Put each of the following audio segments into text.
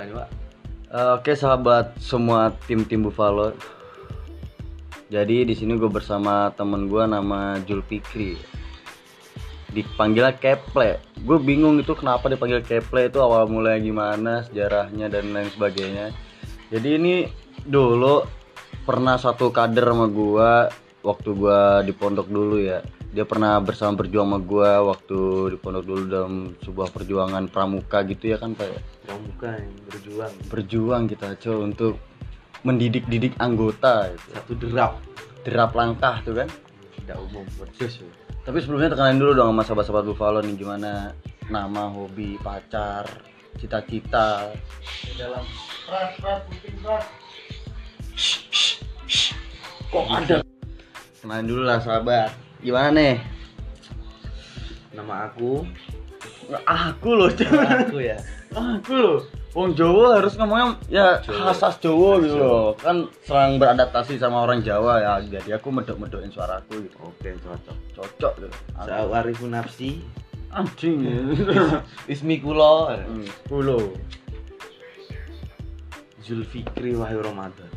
ini pak Eh, Oke sahabat semua tim tim Buffalo. Jadi di sini gue bersama temen gue nama Jul Fikri. Dipanggilnya Keple. Gue bingung itu kenapa dipanggil Keple itu awal mulanya gimana, sejarahnya dan lain sebagainya. Jadi ini dulu pernah satu kader sama gue waktu gue di pondok dulu ya. Dia pernah bersama berjuang sama gue waktu di pondok dulu dalam sebuah perjuangan pramuka gitu ya kan kayak pramuka yang berjuang. Berjuang kita coba untuk mendidik-didik anggota gitu. satu derap. Derap langkah tuh kan? Tidak umum persis ya. tapi sebelumnya tekenin dulu dong sama sahabat-sahabat Buffalo nih gimana? Nama hobi pacar cita-cita. Di dalam ras ras puting ras kok ada? Kenalin dulu lah sahabat gimana nih? Nama aku? Aku loh jangan aku ya? Aku loh. Wong Jawa harus ngomongnya ya Jawa. khas Jawa gitu loh. Kan serang beradaptasi sama orang Jawa ya. Jadi aku medok medokin suaraku gitu. Oke cocok. Cocok tuh Sa'arifu nafsi. Anjing. Ismi kulo Hmm, kulo Zulfikri Wahyu Ramadan.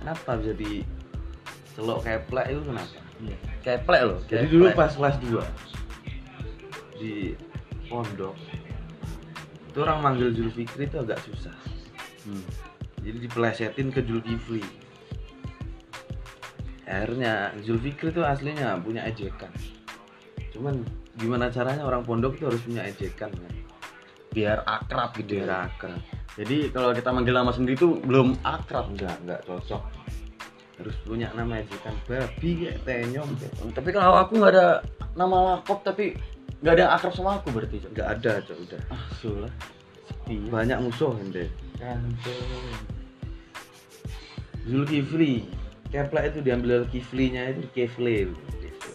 Kenapa bisa di celok keplek itu kenapa? Keplek loh Jadi dulu pas kelas 2 di pondok itu orang manggil Zulfikri itu agak susah. Hmm. Jadi dipelesetin ke Zulkifli. Akhirnya Zulfikri itu aslinya punya ejekan. Cuman gimana caranya orang pondok itu harus punya ejekan kan? biar akrab gitu Biar ya akrab. jadi kalau kita manggil nama sendiri tuh belum akrab Enggak, enggak cocok. Harus punya nama ejekan babi kayak tenyom kayak. tapi kalau aku nggak ada nama lakop tapi nggak ada yang akrab sama aku berarti Cok. Enggak ada, Cok, udah. ah sulah sepi ya. Banyak musuh ente. Zulkifli. Keplek itu diambil dari kiflinya itu kefle.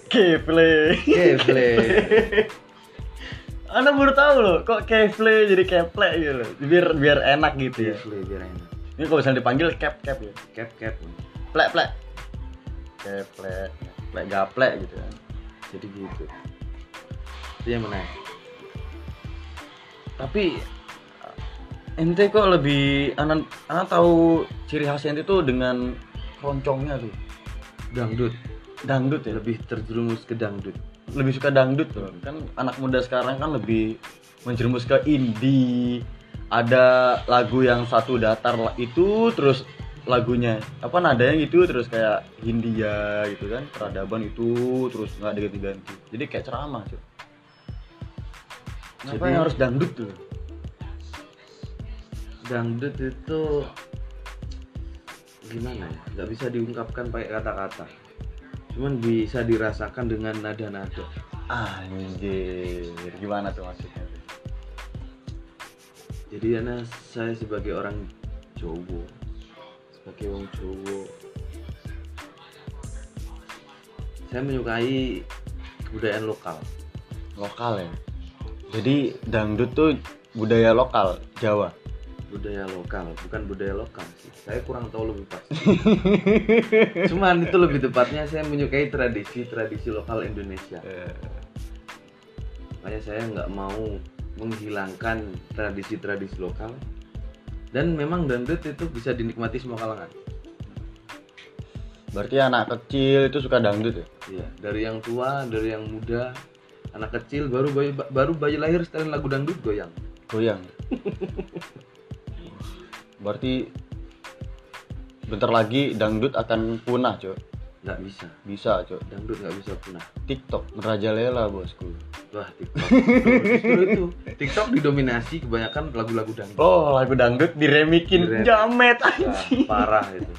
Keple Kefle. Anda baru tahu loh, kok Kefle jadi keplek gitu loh. Biar biar enak gitu ya. Kefle biar enak. Ini kalau misalnya dipanggil kep kep ya. Kep kep. Plek plek. Keplek, plek gaplek gitu kan. Jadi gitu. Itu yang menarik. Tapi ente kok lebih anak anak tahu ciri khas ente tuh dengan keroncongnya tuh. Dangdut. Dangdut ya. Lebih terjerumus ke dangdut. Lebih suka dangdut tuh. Kan anak muda sekarang kan lebih menjerumus ke indie. Ada lagu yang satu datar lah itu terus lagunya apa nadanya gitu terus kayak Hindia gitu kan peradaban itu terus nggak diganti-ganti jadi kayak ceramah cuy Kenapa Jadi- yang harus dangdut tuh Dangdut itu gimana ya? Gak bisa diungkapkan pakai kata-kata. Cuman bisa dirasakan dengan nada-nada. Anjir, gimana tuh maksudnya? Jadi karena saya sebagai orang Jawa, sebagai orang Jawa, saya menyukai kebudayaan lokal. Lokal ya. Jadi dangdut tuh budaya lokal Jawa. budaya lokal bukan budaya lokal sih saya kurang tahu lebih pasti cuman itu lebih tepatnya saya menyukai tradisi tradisi lokal Indonesia makanya saya nggak mau menghilangkan tradisi-tradisi lokal dan memang dangdut itu bisa dinikmati semua kalangan Berarti anak kecil itu suka dangdut ya? Iya, dari yang tua dari yang muda anak kecil baru bayi baru bayi lahir setelan lagu dangdut goyang Goyang. Berarti bentar lagi dangdut akan punah, Cok. nggak bisa Bisa, Cok. dangdut nggak bisa punah TikTok merajalela, Bosku. Wah TikTok itu TikTok didominasi kebanyakan lagu-lagu dangdut Oh, lagu dangdut diremikin Direm. jamet anjing. parah itu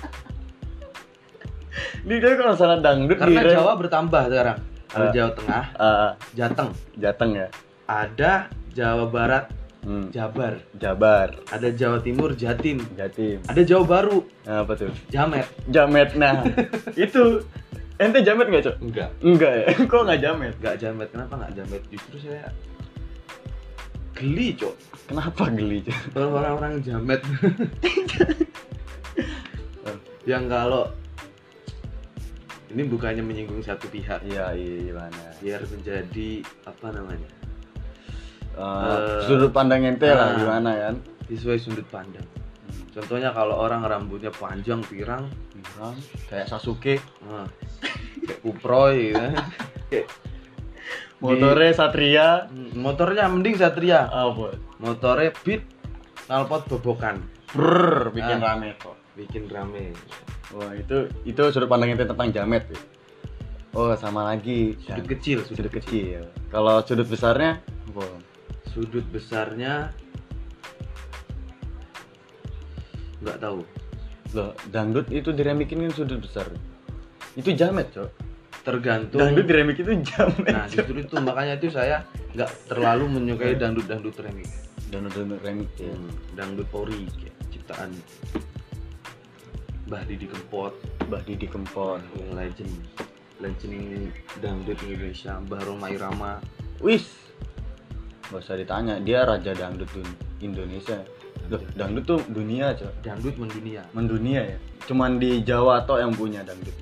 Di kalau salah dangdut karena direm- Jawa bertambah sekarang ada Ah. Jawa Tengah Ah, Jateng Jateng ya. ada Jawa Barat Hmm. Jabar Jabar, ada Jawa Timur Jatim Jatim. ada Jawa Baru Nah, apa tuh? Jamet Jamet. Nah, itu ente jamet nggak, Cok? enggak Enggak ya? Kok nggak jamet? enggak Jamet kenapa enggak Jamet justru saya geli cok Kenapa geli, Cok? kalau orang-orang Jamet yang kalau ini bukannya menyinggung satu pihak Iya, iya, gimana? biar menjadi apa namanya Eh, Eh, sudut pandang ente lah nah. gimana kan? sesuai sudut pandang contohnya kalau orang rambutnya panjang pirang Pirang, kayak Sasuke. Nah, kayak kuproy gitu. Kayak motornya Satria. Hmm, motornya mending Satria. Apa motornya beat knalpot bobokan. Brr bikin Ah. rame kok. Bikin rame. Wah itu itu sudut pandang itu tentang jamet ya. Oh sama lagi. Sudut kecil sudut kecil. kalau sudut besarnya apa? Sudut besarnya nggak tahu. Loh, dangdut itu diremikin kan sudut besar. Itu jamet cok. Tergantung dangdut diremik itu jamet. Nah justru itu. Makanya itu saya nggak terlalu menyukai dangdut dangdut remix dangdut dangdut remik ya. Hmm, dangdut ori kayak ciptaan. Mbah Didi Kempot. Mbah Didi Kempot. Yang legend. Legend dangdut Indonesia Mbah Roma Irama. Wis. Gak usah ditanya dia raja dangdut Indonesia Dangdut. tuh dunia cok. Dangdut mendunia. Mendunia ya. Cuman di Jawa toh yang punya dangdut.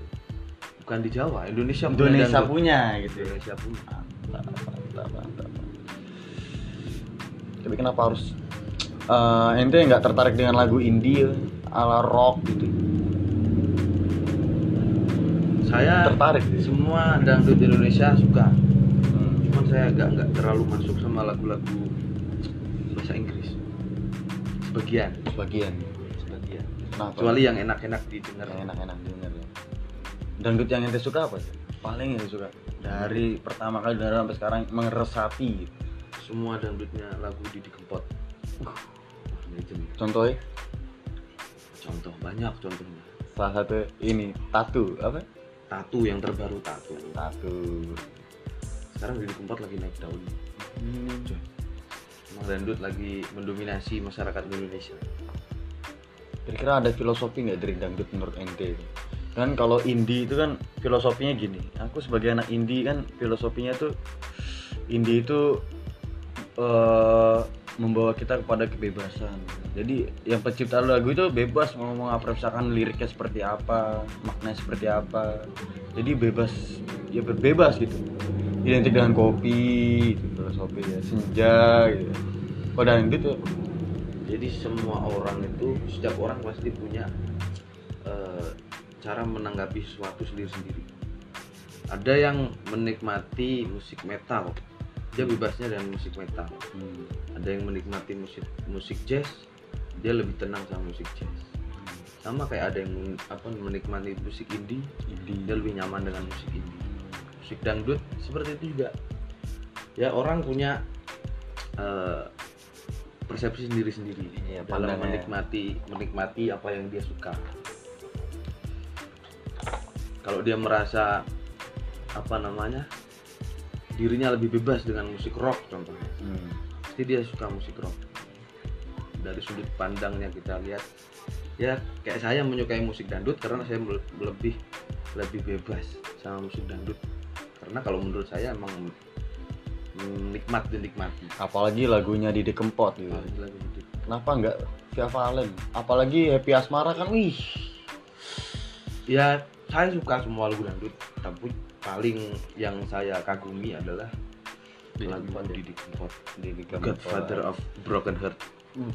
Bukan di Jawa Indonesia punya Indonesia dangdut. punya gitu. Indonesia punya. Mantap mantap mantap tapi kenapa harus eh ente nggak tertarik dengan lagu indie ala rock gitu? Saya tertarik sih semua dangdut Indonesia suka. Hmm. cuman saya nggak nggak terlalu masuk sama lagu-lagu sebagian. Sebagian. Sebagian. Kenapa? Kecuali yang enak-enak didengar. Yang enak-enak denger ya. Dangdut yang ente suka apa sih paling yang suka. Dari pertama kali dengar sampai sekarang gitu. semua dangdutnya lagu Didi Kempot. Legend. Contohnya contoh banyak contohnya. Salah satu ini tatu apa? Tatu yang terbaru Tatu. Tatu. Sekarang Didi Kempot lagi naik daun. Hmm. Emang dangdut lagi mendominasi masyarakat Indonesia Kira-kira ada filosofi nggak dari dangdut menurut ente? Kan kalau indie itu kan filosofinya gini. Aku sebagai anak indie kan filosofinya tuh indie itu eh, membawa kita kepada kebebasan. Jadi yang pencipta lagu itu bebas mau misalkan liriknya seperti apa, maknanya seperti apa. Jadi bebas ya berbebas gitu. Identik dengan kopi, gitu, filosofi ya, senja gitu. Kalau dangdut tuh jadi semua orang itu setiap orang pasti punya eh, cara menanggapi sesuatu sendiri-sendiri. Ada yang menikmati musik metal dia bebasnya dengan musik metal. Hmm, ada yang menikmati musik musik jazz dia lebih tenang sama musik jazz. Sama kayak ada yang apa menikmati musik indie indie. dia lebih nyaman dengan musik indie musik dangdut seperti itu juga. Ya orang punya eh, persepsi sendiri-sendiri Iya, dalam menikmati menikmati apa yang dia suka. Kalau dia merasa apa namanya dirinya lebih bebas dengan musik rock contohnya Hmm. pasti dia suka musik rock. Dari sudut pandangnya kita lihat ya kayak saya menyukai musik dangdut karena saya lebih lebih bebas sama musik dangdut karena kalau menurut saya emang nikmat dinikmati apalagi lagunya Didi Kempot gitu. Lagu. Kenapa nggak Via Valen? Apalagi Happy Asmara kan wih. ya saya suka semua lagu dangdut tapi paling yang saya kagumi adalah Didi lagu Kempot ya? Didi Kempot Didi Kempot. Godfather of Broken Heart Uh,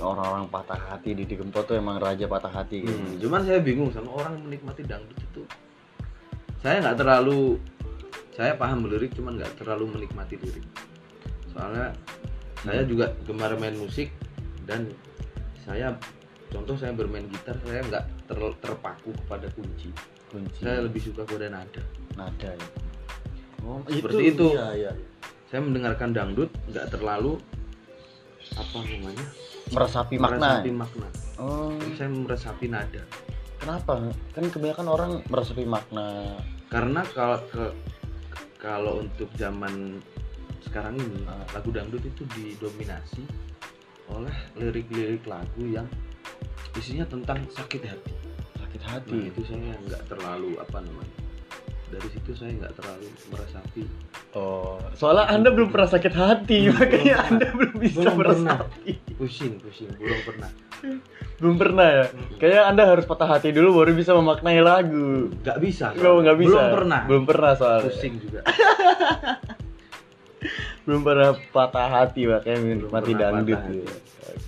orang-orang patah hati Didi Kempot tuh emang raja patah hati gitu. Hmm, cuman saya bingung sama orang menikmati dangdut itu. Saya nggak terlalu, saya paham lirik, cuman nggak terlalu menikmati lirik. Soalnya saya juga gemar main musik dan saya, contoh saya bermain gitar, saya nggak ter- terpaku kepada kunci. Kunci Saya lebih suka kepada nada. nada ya. Oh, Seperti itu. Iya, iya. Saya mendengarkan dangdut nggak terlalu apa namanya Meresapi makna. meresapi makna. Oh, saya meresapi nada. kenapa? Kan kebanyakan orang meresapi makna. karena kalau ke kalau untuk zaman sekarang ini Ah. lagu dangdut itu didominasi oleh lirik-lirik lagu yang isinya tentang sakit hati. Sakit Nah, hati. itu saya nggak terlalu apa namanya. Dari situ saya nggak terlalu meresapi. Oh, soalnya Anda belum pernah sakit hati, makanya pernah. Anda belum bisa Belum pernah. Pusing, pusing, belum pernah. Belum pernah ya? Kayaknya Anda harus patah hati dulu baru bisa memaknai lagu. Nggak bisa. Nggak, nggak bisa. Belum pernah. Belum pernah soalnya. Pusing juga. Belum pernah patah hati makanya Belum mati dangdut patah hati.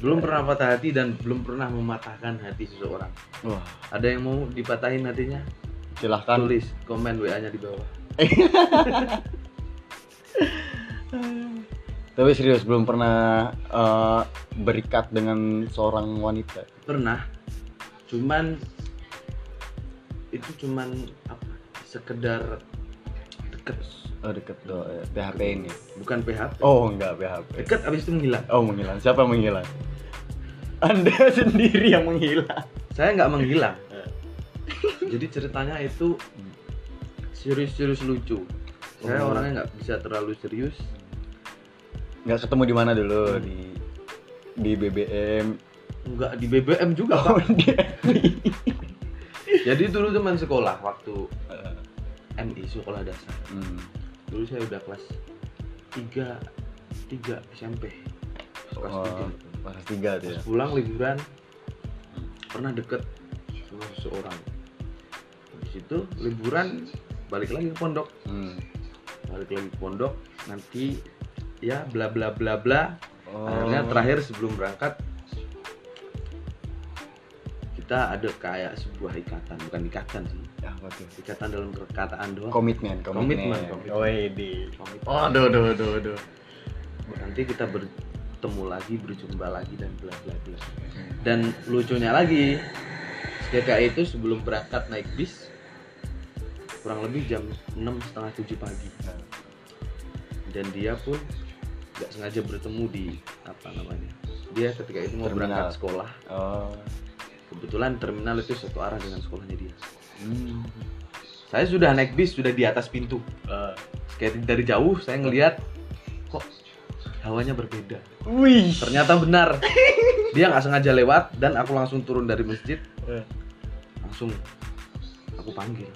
belum pernah patah hati dan belum pernah mematahkan hati seseorang Wah, ada yang mau dipatahin hatinya silahkan. tulis komen wa nya di bawah Tapi serius belum pernah eh, berikat dengan seorang wanita. pernah cuman itu cuman apa sekedar deket Oh deket do eh, PHP ini. bukan PHP Oh enggak PHP. deket abis itu menghilang Oh menghilang. Siapa menghilang? Anda sendiri yang menghilang. saya nggak menghilang jadi ceritanya itu serius-serius lucu saya Oh. orangnya nggak bisa terlalu serius Nggak ketemu di mana dulu di di BBM. nggak di BBM juga Oh Pak. dia. jadi dulu teman sekolah waktu Eh, MI sekolah dasar hmm. dulu saya udah kelas 3 3 SMP kelas Oh, 3 kelas tiga tuh ya. Pas pulang liburan pernah deket sama seseorang habis itu liburan balik lagi ke pondok Hmm. Balik lagi ke pondok nanti ya bla bla bla bla Oh. akhirnya terakhir sebelum berangkat kita ada kayak sebuah ikatan bukan ikatan sih Ya, ikatan dalam perkataan doang Komitmen, komitmen. Komitmen. Oh, di. Komitmen. Oh, aduh, aduh, aduh, aduh. nanti kita bertemu lagi berjumpa lagi dan bla bla bla dan lucunya lagi GKI itu sebelum berangkat naik bis kurang lebih jam 6 setengah 7 pagi dan dia pun nggak sengaja bertemu di apa namanya dia ketika itu mau Terminal. berangkat sekolah Oh. kebetulan terminal itu satu arah dengan sekolahnya dia Hmm. saya sudah naik bis sudah di atas pintu Eh. kayak dari jauh saya ngelihat kok hawanya berbeda Wih. ternyata benar dia nggak sengaja lewat dan aku langsung turun dari masjid Eh. langsung aku panggil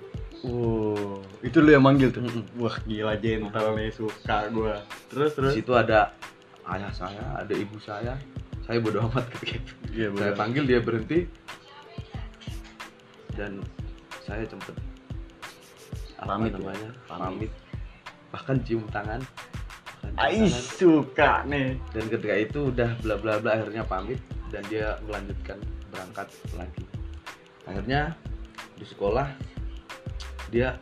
Wow, itu lu yang manggil tuh. Wah, gila gentle nih, suka gua. Terus di terus. situ ada ayah saya ada ibu saya saya bodoh amat ketika itu Iya, saya panggil dia berhenti dan saya apa Pamit ya? namanya Pamit. pamit. bahkan cium tangan Ais tangan. suka nih. dan ketika itu udah bla bla bla akhirnya pamit dan dia melanjutkan berangkat lagi akhirnya di sekolah dia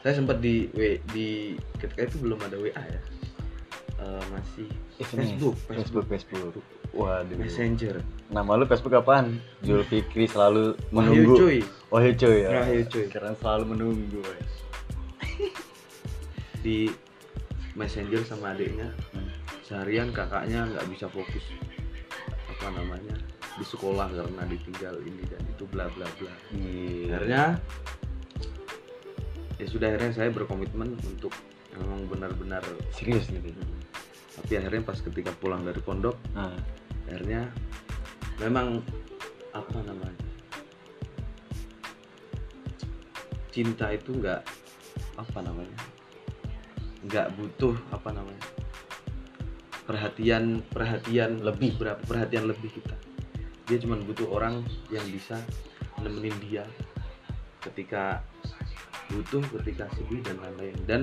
saya sempat di W- di ketika itu belum ada WA ya Eh, masih Facebook Facebook, Facebook. Waduh. Messenger Nama lu Facebook apaan? Jul Fikri selalu Wahyu menunggu. cuy Wahyu cuy ya. Wahyu cuy. Keren selalu menunggu. di Messenger sama adiknya Hmm. seharian kakaknya nggak bisa fokus apa namanya di sekolah karena ditinggal ini dan itu bla bla bla Iya. akhirnya ya sudah akhirnya saya berkomitmen untuk memang benar-benar serius gitu. tapi akhirnya pas ketika pulang dari pondok Nah, akhirnya memang apa namanya cinta itu nggak apa namanya nggak butuh apa namanya perhatian perhatian Lebih. berapa perhatian lebih kita dia cuma butuh orang yang bisa nemenin dia ketika butuh ketika sedih dan lain-lain dan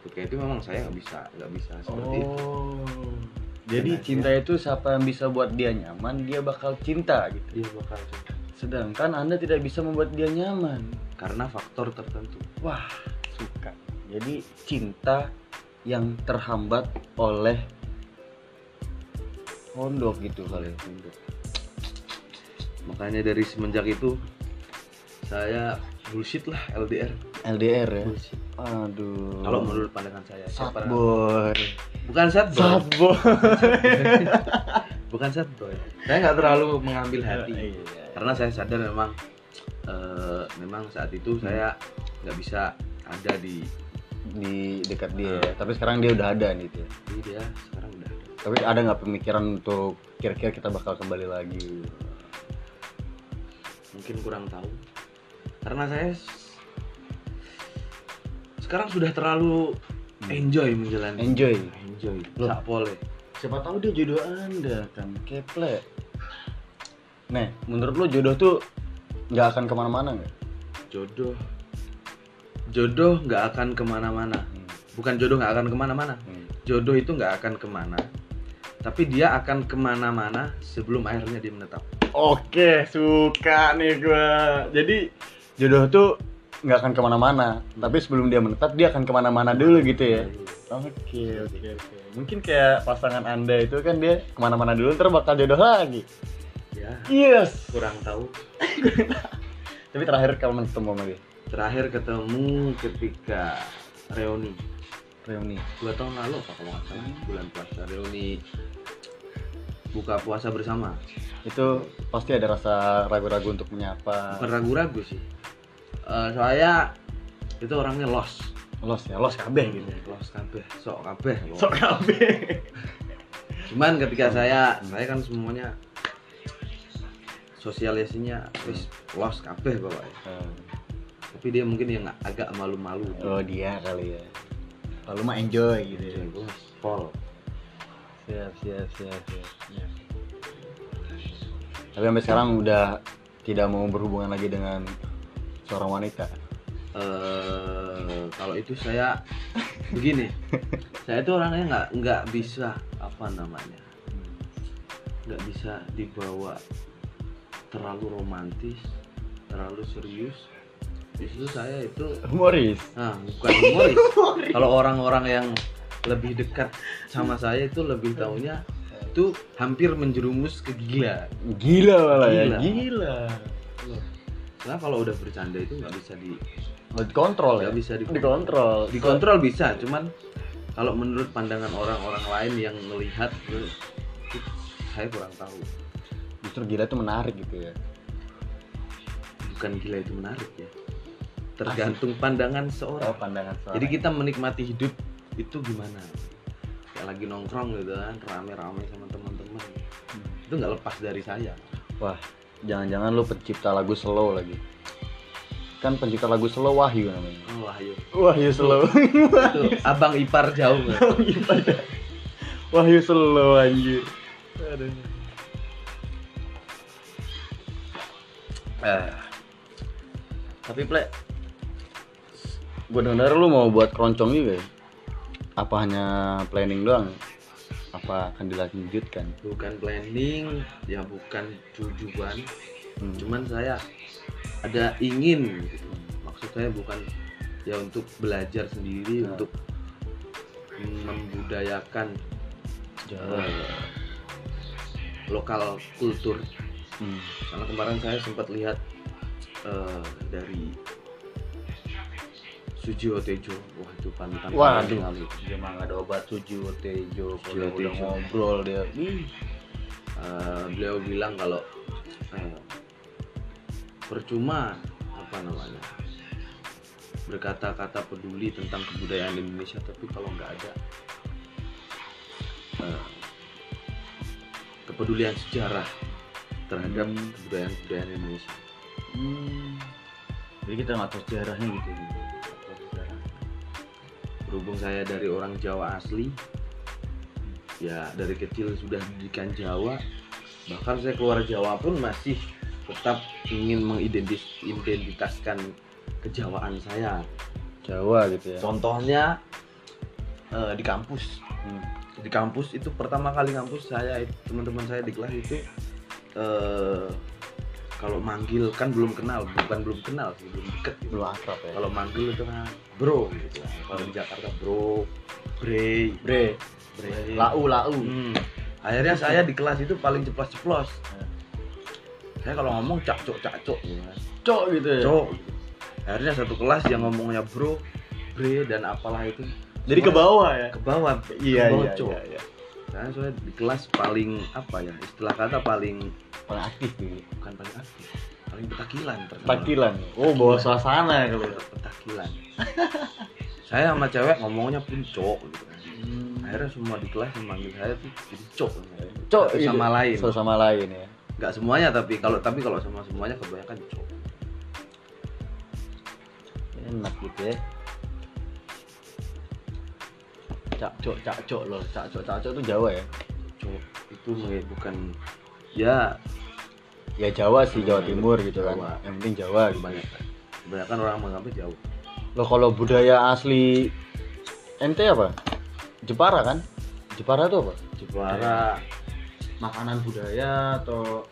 ketika itu memang saya nggak bisa nggak bisa seperti itu oh. Jadi Dan cinta itu siapa yang bisa buat dia nyaman, dia bakal cinta gitu. dia bakal cinta Sedangkan Anda tidak bisa membuat dia nyaman. karena faktor tertentu Wah, suka. Jadi cinta yang terhambat oleh pondok gitu kali. Pondok. makanya dari semenjak itu saya bullshit lah LDR LDR ya. bullshit Aduh. kalau menurut pandangan saya sad Siapa- boy. bukan sad boy Sad boy. bukan sad boy saya nggak terlalu mengambil hati Iya. karena saya sadar memang eh, memang saat itu saya nggak bisa ada di di dekat dia ya. tapi sekarang dia udah ada nih dia ini dia sekarang udah ada tapi ada nggak pemikiran untuk kira-kira kita bakal kembali lagi mungkin kurang tahu karena saya sekarang sudah terlalu enjoy menjalani enjoy. Enjoy. Loh. pole. Siapa tahu dia jodoh anda kan? Keple. Nih, menurut lo jodoh tuh nggak akan ke mana-mana nggak? jodoh. Jodoh nggak akan ke mana-mana. Bukan jodoh nggak akan ke mana-mana. Hmm. jodoh itu nggak akan ke mana. Tapi dia akan ke mana-mana sebelum akhirnya dia menetap. Oke, suka nih gua. Jadi jodoh tuh nggak akan ke mana-mana, tapi sebelum dia menetap dia akan ke mana-mana dulu gitu ya. Oke, oke, oke. Mungkin kayak pasangan anda itu kan dia ke mana-mana dulu, ntar bakal jodoh lagi. ya Yes. kurang tahu Tapi terakhir kapan ketemu sama dia? terakhir ketemu ketika reuni Reuni. dua tahun lalu apa kalau nggak salah bulan puasa reuni buka puasa bersama Itu pasti ada rasa ragu-ragu untuk menyapa. bukan ragu-ragu sih Eh, saya itu orangnya los Los ya, los kabeh gitu. los kabeh sok kabeh Sok kabeh. cuman ketika saya saya kan semuanya sosialisasinya wis los kabeh pokoknya tapi dia mungkin yang agak malu-malu Oh dia kali ya. Lalu mah enjoy gitu ya. Bos, pol Siap, siap, siap, siap. siap. Tapi sampai sekarang udah tidak mau berhubungan lagi dengan seorang wanita. eh kalau itu saya begini saya itu orangnya nggak nggak bisa apa namanya nggak bisa dibawa terlalu romantis terlalu serius justru saya itu Humoris. nah bukan humoris kalau orang-orang yang lebih dekat sama saya itu lebih tahunya itu hampir menjerumus ke gila Gila malah ya. Gila. Gila. karena kalau udah bercanda itu nggak bisa di Nggak dikontrol ya. nggak bisa di dikontrol. dikontrol bisa cuman kalau menurut pandangan orang-orang lain yang melihat itu saya kurang tahu Justru gila itu menarik gitu ya. bukan gila itu menarik ya tergantung pandangan Oh, seorang pandangan seorang. jadi kita menikmati hidup itu gimana kayak lagi nongkrong gitu kan rame-rame sama teman-teman itu nggak lepas dari saya Wah, jangan-jangan lu pencipta lagu slow lagi. Kan pencipta lagu slow Wahyu namanya. oh ayo Wahyu slow. itu abang ipar jauh kan? Wahyu slow anjir. Aduh. Eh. Tapi plek gue denger lu mau buat keroncong juga ya? Apa hanya planning doang? Apa akan dilanjutkan? bukan planning ya bukan tujuan Hmm. cuman saya ada ingin gitu. maksud saya bukan ya untuk belajar sendiri Nah. untuk membudayakan Jawa. eh, lokal kultur Hmm. karena kemarin saya sempat lihat eh, dari Sujiwo Tejo wah itu panutan Waduh. sekali. Dia mah nggak ada obat tujuh Tejo, Sujiwo kalau udah Tejo. ngobrol dia. Ih, Eh, beliau bilang kalau eh, percuma apa namanya berkata-kata peduli tentang kebudayaan Indonesia tapi kalau nggak ada eh, kepedulian sejarah terhadap Hmm. kebudayaan-kebudayaan Indonesia Hmm. Jadi kita nggak tahu sejarahnya gitu. Sejarah. Berhubung saya dari orang Jawa asli ya dari kecil sudah didikan Jawa bahkan saya keluar Jawa pun masih tetap ingin mengidentitaskan kejawaan saya Jawa gitu ya. contohnya eh, di kampus Hmm. di kampus itu pertama kali kampus saya teman-teman saya di kelas itu eh, kalau manggil kan belum kenal bukan belum kenal sih belum deket gitu. Belum akrab ya. kalau manggil itu kan bro gitu kalau di Jakarta bro bre Bre, bre lau lau. Hmm. akhirnya saya di kelas itu paling ceplos ceplos saya kalau ngomong cak cok cak cok gitu kan. Cok gitu ya. cok gitu. akhirnya satu kelas yang ngomongnya bro bre dan apalah itu Jadi ke bawah ya. ke bawah Iya ke bawah, iya, Cok. iya iya. Karena soalnya di kelas paling apa ya istilah kata paling Paling aktif gitu. bukan paling aktif paling petakilan terkenal. Takilan. Oh, bawa suasana kalau ya. petakilan saya sama cewek ngomongnya pun cok gitu kan Hmm. akhirnya semua di kelas yang manggil saya tuh jadi cok Cok gitu. sama lain Satu sama lain ya. nggak semuanya tapi kalau tapi kalau sama semuanya kebanyakan cok Enak gitu ya. Cak cok cak cok loh. Cak cok cak cok itu Jawa ya. cok itu bukan ya Ya Jawa sih Jawa Timur gitu kan. Jawa. Yang penting Jawa gitu. kebanyakan kebanyakan orang menganggap jauh Loh kalau budaya asli ente apa? Jepara kan? Jepara itu apa Jepara makanan budaya atau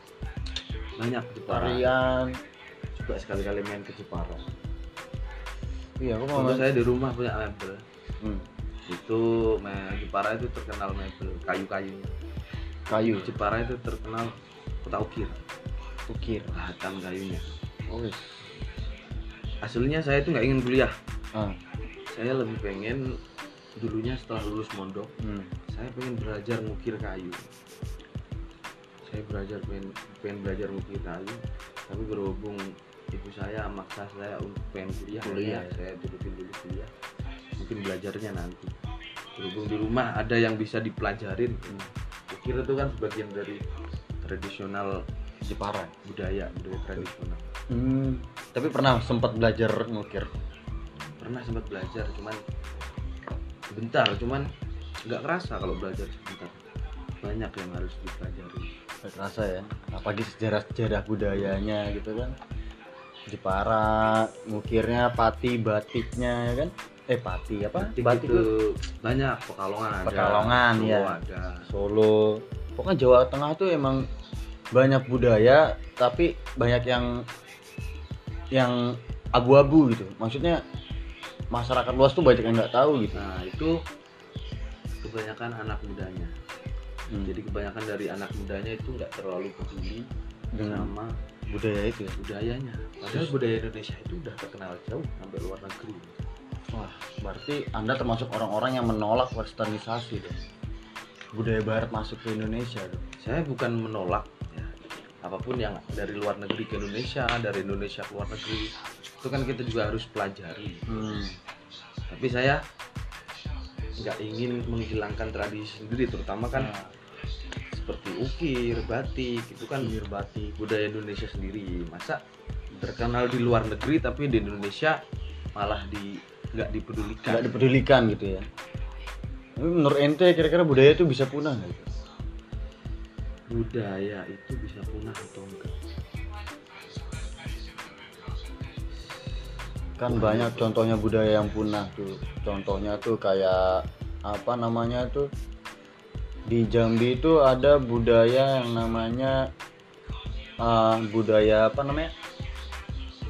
banyak Jepara tarian juga sekali-kali main ke Jepara iya aku mau saya di rumah punya mebel hmm. Itu me- Jepara itu terkenal mebel kayu-kayunya. Kayu? Jepara itu terkenal kota ukir. Ukir. Bahan kayunya. Oh wis. aslinya saya itu nggak ingin kuliah. Ah. saya lebih pengen dulunya setelah lulus mondok hmm. saya pengen belajar ngukir kayu. Saya belajar pengen, pengen belajar ngukir kayu. Tapi berhubung ibu saya maksa saya untuk pengen kuliah Kuliah, kuliah ya. saya turutin dulu kuliah mungkin belajarnya nanti. Berhubung di rumah ada yang bisa dipelajarin. Ukir itu kan sebagian dari tradisional Jepara. budaya budaya tradisional. Hmm. tapi pernah sempat belajar ngukir? Pernah sempat belajar cuman sebentar cuman nggak kerasa kalau belajar sebentar. Banyak yang harus dipelajari. Gak kerasa ya. Apalagi sejarah-sejarah budayanya gitu kan. Jepara ngukirnya pati batiknya ya kan eh pati apa? Batik batik itu banyak pekalongan ada Pekalongan, Solo ya. ada. Solo. Pokoknya Jawa Tengah tuh emang banyak budaya tapi banyak yang yang abu-abu gitu. Maksudnya masyarakat luas tuh banyak yang nggak tahu gitu. Nah itu kebanyakan anak mudanya. Hmm. jadi kebanyakan dari anak mudanya itu nggak terlalu peduli Dengan sama budaya itu ya? budayanya. Padahal budaya Indonesia itu udah terkenal jauh sampai luar negeri wah berarti anda termasuk orang-orang yang menolak westernisasi dong budaya barat masuk ke Indonesia dong saya bukan menolak ya, apa pun yang dari luar negeri ke Indonesia dari Indonesia ke luar negeri itu kan kita juga harus pelajari. Hmm. tapi saya nggak ingin menghilangkan tradisi sendiri terutama kan Nah, seperti ukir batik itu kan Ukir, batik. budaya Indonesia sendiri. Masa terkenal di luar negeri tapi di Indonesia malah di nggak dipedulikan. Nggak dipedulikan gitu ya. Tapi menurut ente kira-kira budaya itu bisa punah nggak gitu? budaya itu bisa punah atau enggak? Kan banyak contohnya budaya yang punah tuh. Contohnya tuh kayak apa namanya tuh? Di Jambi itu ada budaya yang namanya uh, budaya apa namanya?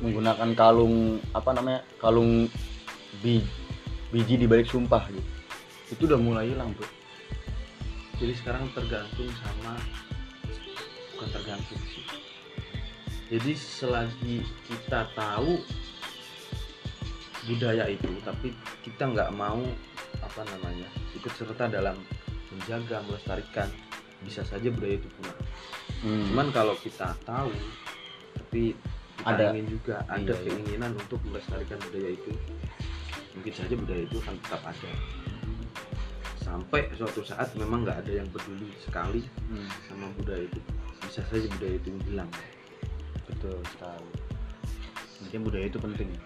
Menggunakan kalung apa namanya? Kalung bi- biji di balik sumpah gitu itu udah mulai hilang bro jadi sekarang tergantung sama bukan tergantung sih jadi selagi kita tahu budaya itu tapi kita nggak mau apa namanya ikut serta dalam menjaga melestarikan bisa saja budaya itu punah Hmm. cuman kalau kita tahu tapi kita Ada. ingin juga ada Iya, iya. keinginan untuk melestarikan budaya itu mungkin saja budaya itu akan tetap ada. Sampai suatu saat memang nggak ada yang peduli sekali Hmm, sama budaya itu. Bisa saja budaya itu hilang. Betul sekali. Mungkin budaya itu penting ya?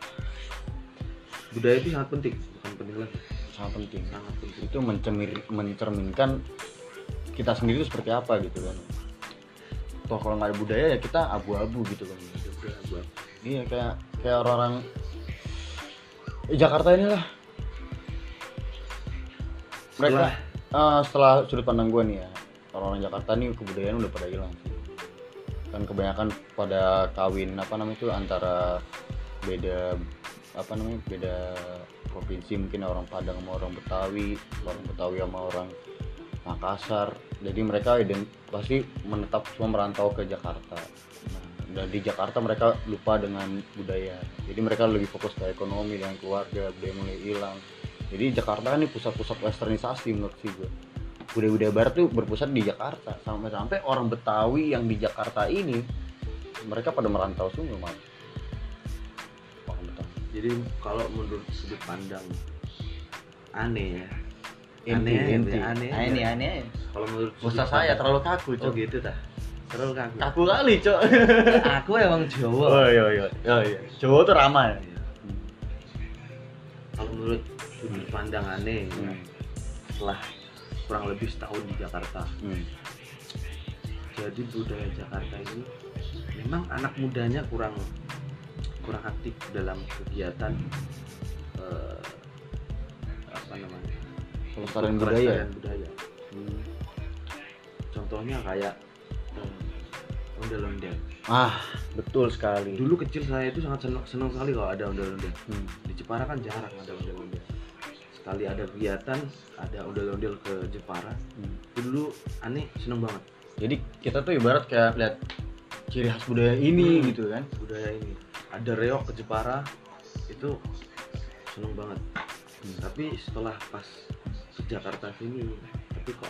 Budaya itu sangat penting bukan penting lagi. Sangat penting. Sangat penting. Itu mencermin, mencerminkan kita sendiri itu seperti apa gitu kan? Toh kalau nggak ada budaya ya kita abu-abu gitu kan? Buat iya kayak kayak orang-orang Jakarta inilah. Mereka eh, setelah sudut pandang gue nih ya orang-orang Jakarta nih kebudayaan udah pada hilang. Kan kebanyakan pada kawin apa namanya itu antara beda apa namanya beda provinsi mungkin orang Padang sama orang Betawi orang Betawi sama orang Makassar. Jadi mereka ident- pasti menetap semua merantau ke Jakarta dan di Jakarta mereka lupa dengan budaya. Jadi mereka lebih fokus ke ekonomi dan keluarga budaya mulai hilang. Jadi Jakarta kan ini pusat-pusat westernisasi menurut sih gue budaya-budaya barat tuh berpusat di Jakarta. Sampai-sampai orang Betawi yang di Jakarta ini mereka pada merantau semua orang Betawi. Jadi kalau menurut sudut pandang aneh ya. Aneh, aneh, Nah, ini aneh kalau menurut sudut saya terlalu kaku oh gitu dah terlalu kaku kaku kali cok aku emang Jawa. Oh iya iya. Oh, iya. Jawa tuh ramah ya kalau menurut sudut pandang aneh Hmm. setelah kurang lebih setahun di Jakarta. Hmm. jadi budaya Jakarta ini memang anak mudanya kurang kurang aktif dalam kegiatan eh, apa namanya? Pelestarian budaya. Budaya. Contohnya kayak ondel-ondel. Ah betul sekali. Dulu kecil saya itu sangat senang, senang sekali kalau ada ondel-ondel. Hmm. di Jepara kan jarang ada ondel-ondel. Sekali ada kegiatan ada ondel-ondel ke Jepara. Hmm. itu dulu aneh seneng banget. Jadi kita tuh ibarat kayak lihat ciri khas budaya ini Hmm. gitu kan. Budaya ini. Ada reok ke Jepara itu seneng banget. Hmm. tapi setelah pas ke Jakarta sini tapi kok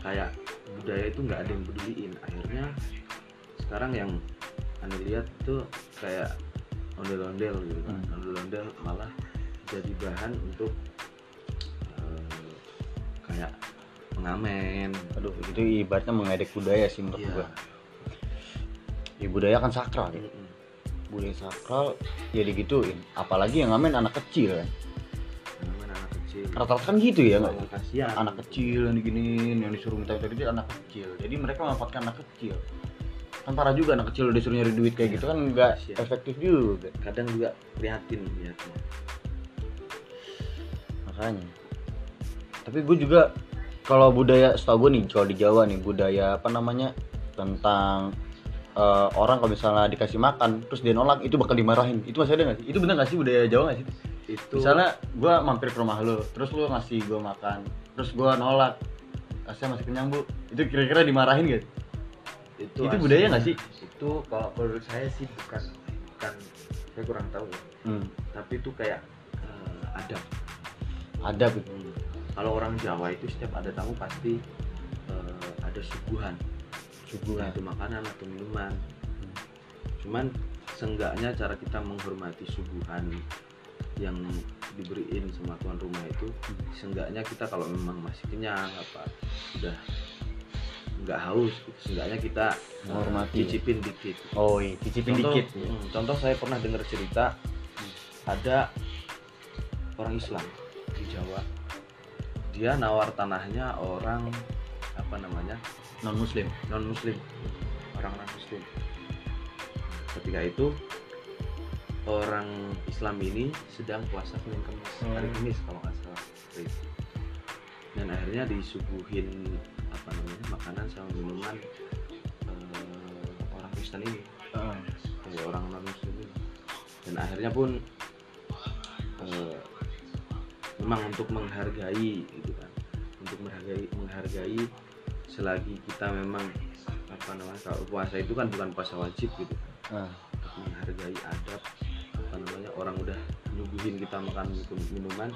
kayak budaya itu nggak ada yang peduliin. Akhirnya sekarang yang aneh lihat itu kayak ondel-ondel gitu kan. Hmm. ondel-ondel malah jadi bahan untuk eh, kayak pengamen. Aduh itu ibaratnya mengedek budaya sih menurut Iya. gua. Ya, budaya kan sakral ya. Mm-mm. budaya sakral ya digituin. Apalagi yang ngamen anak kecil kan. Pengamen anak kecil. Rata-rata kan gitu ya nggak kasihan. Anak kecil yang diginiin yang disuruh minta minta duit anak kecil. Jadi mereka memanfaatkan anak kecil kan parah juga anak kecil disuruh nyari duit kayak Iya, gitu kan nggak kasihan. efektif juga. Kadang juga prihatin lihatnya makanya. Tapi gue juga kalau budaya setahu gue nih kalau di Jawa nih budaya apa namanya tentang eh, orang kalau misalnya dikasih makan terus dia nolak itu bakal dimarahin. Itu masih ada nggak sih? Itu bener nggak sih budaya Jawa nggak sih? Itu misalnya gue mampir ke rumah lo terus lo ngasih gue makan terus gue nolak kasih masih kenyang bu itu kira-kira dimarahin gak? Itu, itu asli. budaya nggak sih? itu kalau menurut saya sih bukan bukan saya kurang tahu ya Hmm, tapi itu kayak eh, adab ada gitu. kalau orang Jawa itu setiap ada tamu pasti eh, ada suguhan Suguhan. itu makanan atau minuman cuman seenggaknya cara kita menghormati suguhan yang diberiin sama tuan rumah itu seenggaknya kita kalau memang masih kenyang apa udah nggak haus gitu, seenggaknya kita Menghormati. cicipin dikit Oh iya, cicipin contoh, dikit. hmm, contoh saya pernah dengar cerita ada orang Islam di Jawa dia nawar tanahnya orang apa namanya Non muslim. non muslim orang non muslim ketika itu orang Islam ini sedang puasa Senin Kamis hari Hmm. Kamis kalau nggak salah. Dan akhirnya disuguhin apa namanya makanan sama minuman eh, orang Kristen ini. Kayak orang non muslim ini. Dan akhirnya pun eh, memang untuk menghargai gitu kan. Untuk menghargai menghargai selagi kita memang apa namanya kalau puasa itu kan bukan puasa wajib gitu kan. Ah, untuk menghargai adab apa namanya orang udah nyuguhin kita makan minuman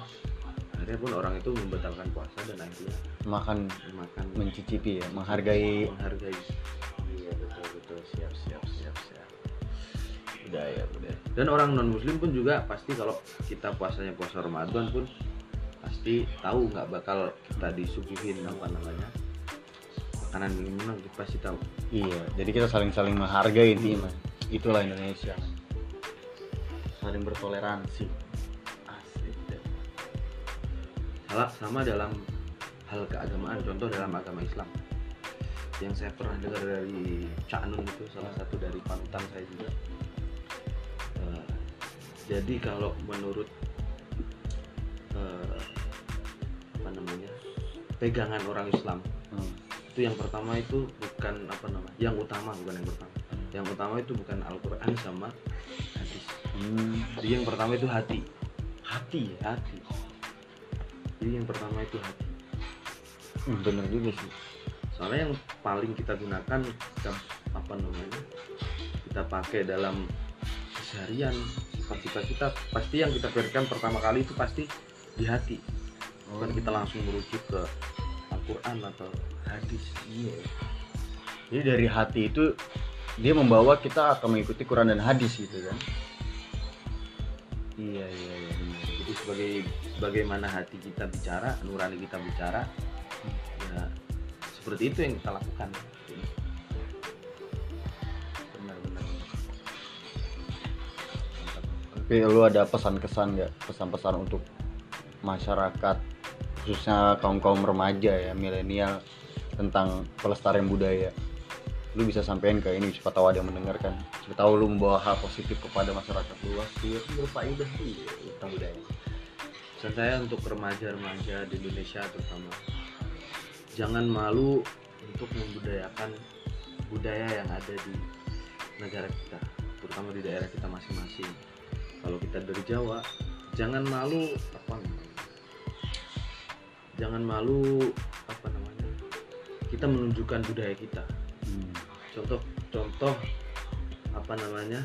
akhirnya pun orang itu membatalkan puasa dan akhirnya makan makan mencicipi ya, menghargai menghargai iya betul betul siap siap siap siap budaya budaya. dan orang non muslim pun juga pasti kalau kita puasanya puasa Ramadan pun pasti tahu nggak bakal kita disuguhin apa namanya makanan minuman kita pasti tahu Iya, jadi kita saling-saling menghargai intinya. Mas. Itulah Indonesia. Saling bertoleransi. Sama dalam hal keagamaan contoh dalam agama Islam yang saya pernah dengar dari Cak Nun itu salah satu dari panutan saya juga Eh, jadi kalau menurut eh, apa namanya pegangan orang Islam Hmm. itu yang pertama itu bukan apa namanya yang utama bukan yang pertama yang utama itu bukan Al-Quran sama hadis Hmm. jadi yang pertama itu hati Hati ya. hati jadi yang pertama itu hati Hmm, bener juga sih. soalnya yang paling kita gunakan kita apa namanya kita pakai dalam keseharian sifat-sifat kita pasti yang kita pikirkan pertama kali itu pasti di hati bukan kita langsung merujuk ke Al-Quran atau hadis Iya. Jadi dari hati itu dia membawa kita akan mengikuti Quran dan hadis gitu kan. Iya iya iya. Sebagai bagaimana hati kita bicara, nurani kita bicara, ya seperti itu yang kita lakukan. Benar benar. Mantap. Tapi lu ada pesan-kesan nggak? Pesan-pesan untuk masyarakat khususnya kaum-kaum remaja ya, milenial tentang pelestarian budaya. Lu bisa sampein ke ini siapa tahu ada yang mendengarkan. Siapa tahu lu membawa hal positif kepada masyarakat luas. Iya berfaedah sih tentang budaya. Pesan saya untuk remaja-remaja di Indonesia terutama. Jangan malu untuk membudayakan budaya yang ada di negara kita terutama di daerah kita masing-masing. Kalau kita dari Jawa jangan malu apa namanya? Jangan malu apa namanya? Kita menunjukkan budaya kita. Hmm. contoh contoh apa namanya?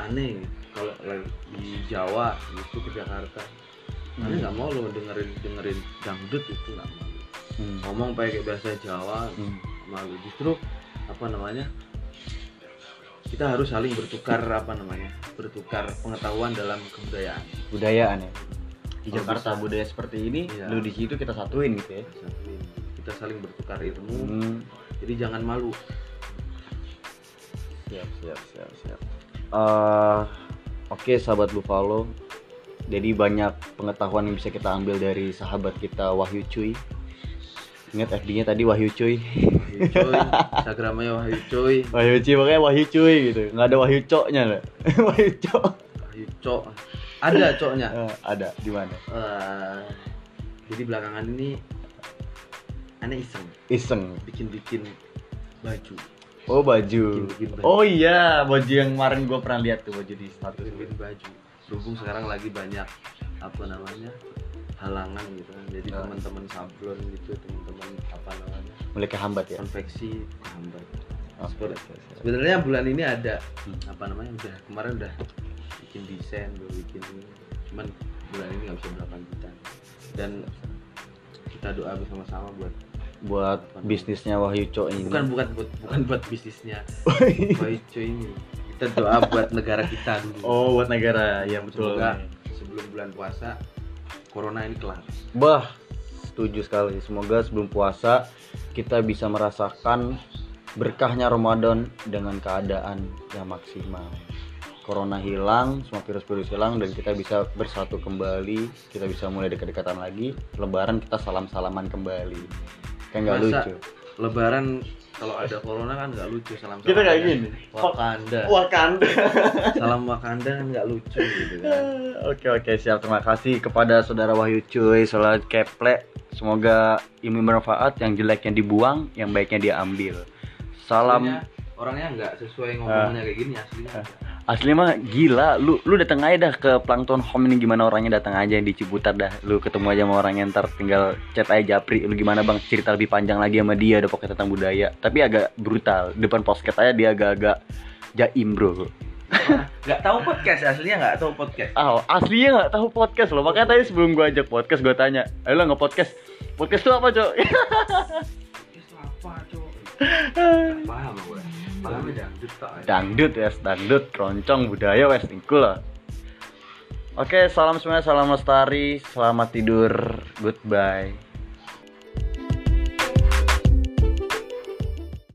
Aneh kalau lagi di Jawa gitu ke Jakarta Hmm. nggak mau lo dengerin dengerin dangdut itu nggak mau Hmm. ngomong pakai bahasa Jawa Hmm. malu justru apa namanya kita harus saling bertukar apa namanya bertukar pengetahuan dalam kebudayaan budayaan ya di Kalau Jakarta bisa. budaya seperti ini Iya. lu di situ kita satuin gitu ya Satuin. kita saling bertukar ilmu Hmm. jadi jangan malu siap siap siap siap Eh, oke sahabat Buffalo. Jadi banyak pengetahuan yang bisa kita ambil dari sahabat kita Wahyu Cuy. Ingat FB-nya tadi Wahyu Cuy. Wahyu Coy Instagramnya Wahyu Coy Wahyu Cuy makanya Wahyu Cuy gitu. Nggak ada Wahyu Coknya lah Wahyu Cok. Wahyu Cok. Ada coknya? Eh, ada. Di mana? Eh, jadi belakangan ini aneh iseng. Iseng. Bikin-bikin baju oh baju. Baju. oh iya baju yang kemarin gue pernah lihat tuh baju di status bikin baju. Berhubung sekarang lagi banyak apa namanya halangan gitu kan. Jadi Ah. teman-teman sablon gitu teman-teman apa namanya mulai kehambat ya? konveksi hambat Oh, sebenarnya bulan ini ada Hmm. apa namanya udah kemarin udah bikin desain udah bikin ini. cuman bulan ini nggak bisa berlanjutan dan kita doa bersama-sama buat buat bisnisnya Wahyu Cok ini bukan bukan buat bukan buat bisnisnya Waico ini kita doa buat negara kita dulu oh buat negara ya betul semoga sebelum bulan puasa corona ini kelar Bah, setuju sekali. Semoga sebelum puasa kita bisa merasakan berkahnya Ramadan dengan keadaan yang maksimal. Corona hilang, semua virus-virus hilang dan kita bisa bersatu kembali. Kita bisa mulai dekat-dekatan lagi. Lebaran kita salam-salaman kembali. Kayak nggak lucu. lebaran kalau ada corona kan nggak lucu salam Kita kayak gini. Wakanda Wakanda. salam Wakanda kan nggak lucu gitu kan Oke oke siap terima kasih kepada saudara Wahyu Cuy Salat Keple Semoga ilmu bermanfaat yang jeleknya dibuang yang baiknya diambil Salam Aslinya orangnya nggak sesuai ngomongnya kayak gini aslinya. Asli mah gila. Lu lu datang aja dah ke Plankton Home ini Gimana orangnya datang aja di Ciputat dah. Lu ketemu aja sama orangnya ntar tinggal chat aja Japri. Lu gimana bang? Cerita lebih panjang lagi sama dia Udah pokoknya tentang budaya. Tapi agak brutal. Depan posket aja dia agak-agak jaim bro. Nggak tahu podcast aslinya nggak tahu podcast. Ah, aslinya nggak tahu podcast loh. Makanya tadi sebelum gua ajak podcast, gua tanya, "Ayo lo nggak podcast? Podcast tuh apa, Cok?" podcast apa cok? Paham gue dangdut tak dangdut dangdut, keroncong, budaya wes, itu lah. Oke, salam semuanya, salam lestari, selamat tidur, goodbye.